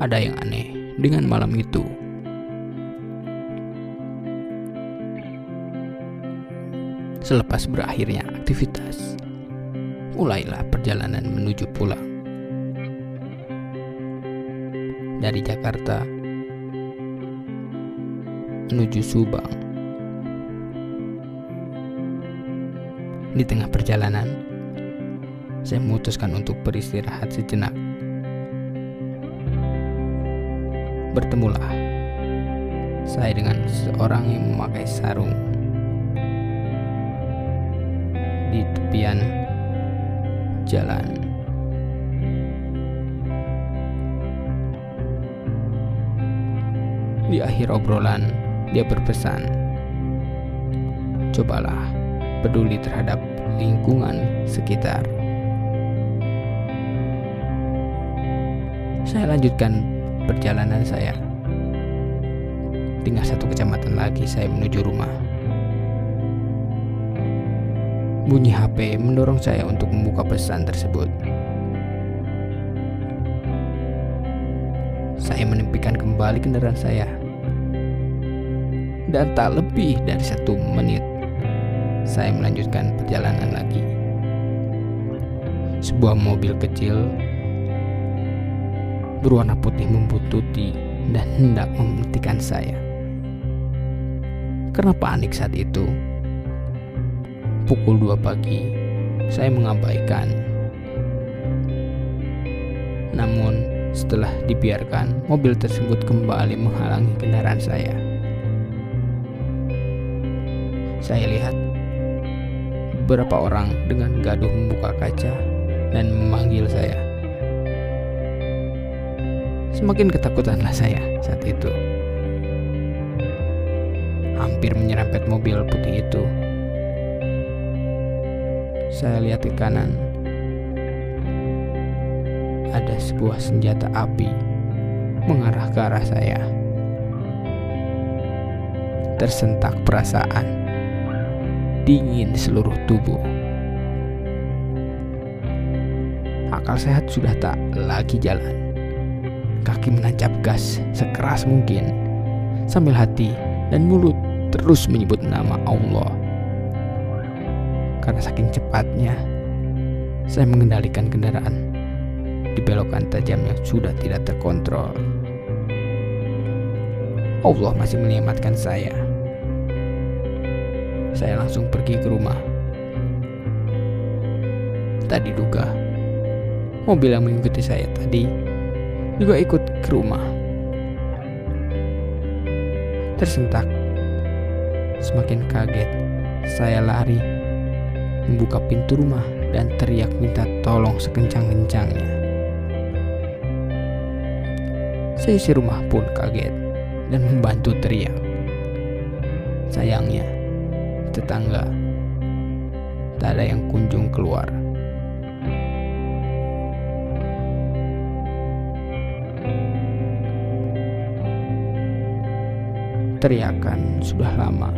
Ada yang aneh dengan malam itu. Selepas berakhirnya aktivitas, mulailah perjalanan menuju pulang. Dari Jakarta menuju Subang. Di tengah perjalanan, saya memutuskan untuk beristirahat sejenak. Bertemulah saya dengan seorang yang memakai sarung di tepian jalan. Di akhir obrolan, dia berpesan, "Cobalah peduli terhadap lingkungan sekitar." Saya lanjutkan perjalanan saya. Tinggal satu kecamatan lagi saya menuju rumah. Bunyi HP mendorong saya untuk membuka pesan tersebut. Saya menempikan kembali kendaraan saya. Dan tak lebih dari satu menit, saya melanjutkan perjalanan lagi. Sebuah mobil kecil berwarna putih membututi dan hendak menghentikan saya. Karena panik saat itu, pukul 2 pagi, saya mengabaikan. Namun, setelah dibiarkan, mobil tersebut kembali menghalangi kendaraan saya. Saya lihat beberapa orang dengan gaduh membuka kaca dan memanggil saya. Semakin ketakutanlah saya saat itu. Hampir menyerempet mobil putih itu. Saya lihat ke kanan. Ada sebuah senjata api mengarah ke arah saya. Tersentak perasaan dingin seluruh tubuh. Akal sehat sudah tak lagi jalan. Kaki menancap gas sekeras mungkin, sambil hati dan mulut terus menyebut nama Allah. Karena saking cepatnya, saya mengendalikan kendaraan di belokan tajam yang sudah tidak terkontrol. Allah masih menyelamatkan saya saya langsung pergi ke rumah. Tadi duga, mobil yang mengikuti saya tadi juga ikut ke rumah. Tersentak, semakin kaget, saya lari, membuka pintu rumah dan teriak minta tolong sekencang-kencangnya. Seisi rumah pun kaget dan membantu teriak. Sayangnya, tetangga. Tak ada yang kunjung keluar. Teriakan sudah lama.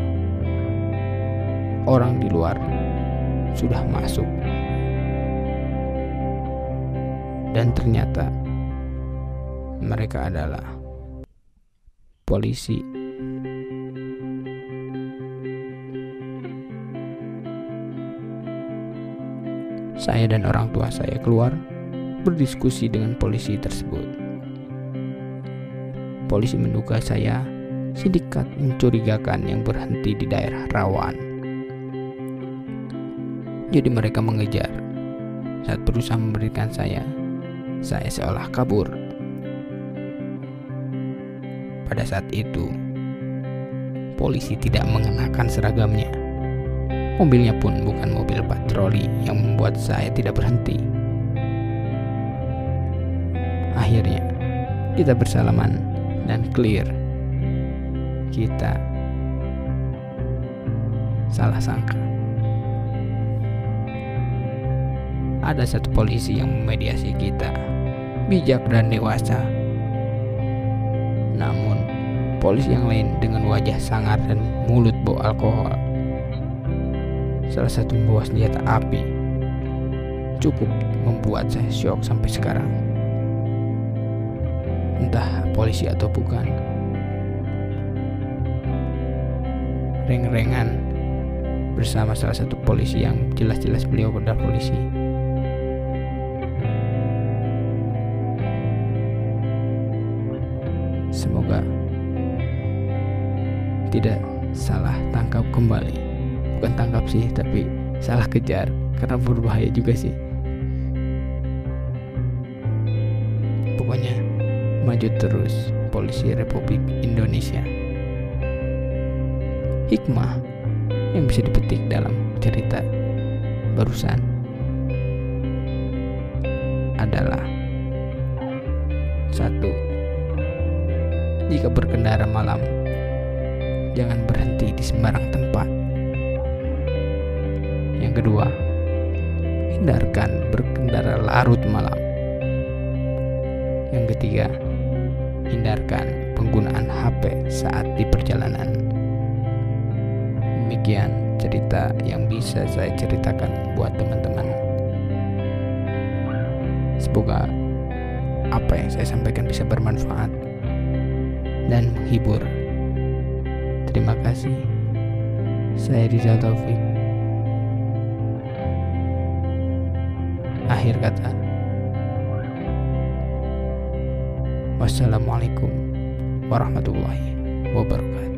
Orang di luar sudah masuk. Dan ternyata mereka adalah polisi. Saya dan orang tua saya keluar berdiskusi dengan polisi tersebut. Polisi menduga saya sindikat mencurigakan yang berhenti di daerah rawan. Jadi mereka mengejar. Saat berusaha memberikan saya, saya seolah kabur. Pada saat itu, polisi tidak mengenakan seragamnya Mobilnya pun bukan mobil patroli yang membuat saya tidak berhenti. Akhirnya, kita bersalaman dan clear. Kita salah sangka. Ada satu polisi yang memediasi kita, bijak dan dewasa. Namun, polisi yang lain dengan wajah sangar dan mulut bau alkohol salah satu membawa senjata api cukup membuat saya syok sampai sekarang. entah polisi atau bukan. Reng-rengan bersama salah satu polisi yang jelas-jelas beliau adalah polisi. Semoga tidak salah tangkap kembali. Bukan tangkap sih, tapi salah kejar karena berbahaya juga sih. Pokoknya maju terus polisi Republik Indonesia. Hikmah yang bisa dipetik dalam cerita barusan adalah satu jika berkendara malam jangan berhenti di sembarang tempat. Yang kedua hindarkan berkendara larut malam. Yang ketiga hindarkan penggunaan HP saat di perjalanan demikian cerita yang bisa saya ceritakan buat teman-teman. Semoga apa yang saya sampaikan bisa bermanfaat dan menghibur. Terima kasih. Saya Rizal Taufik. Akhir kata. Wassalamualaikum warahmatullahi wabarakatuh.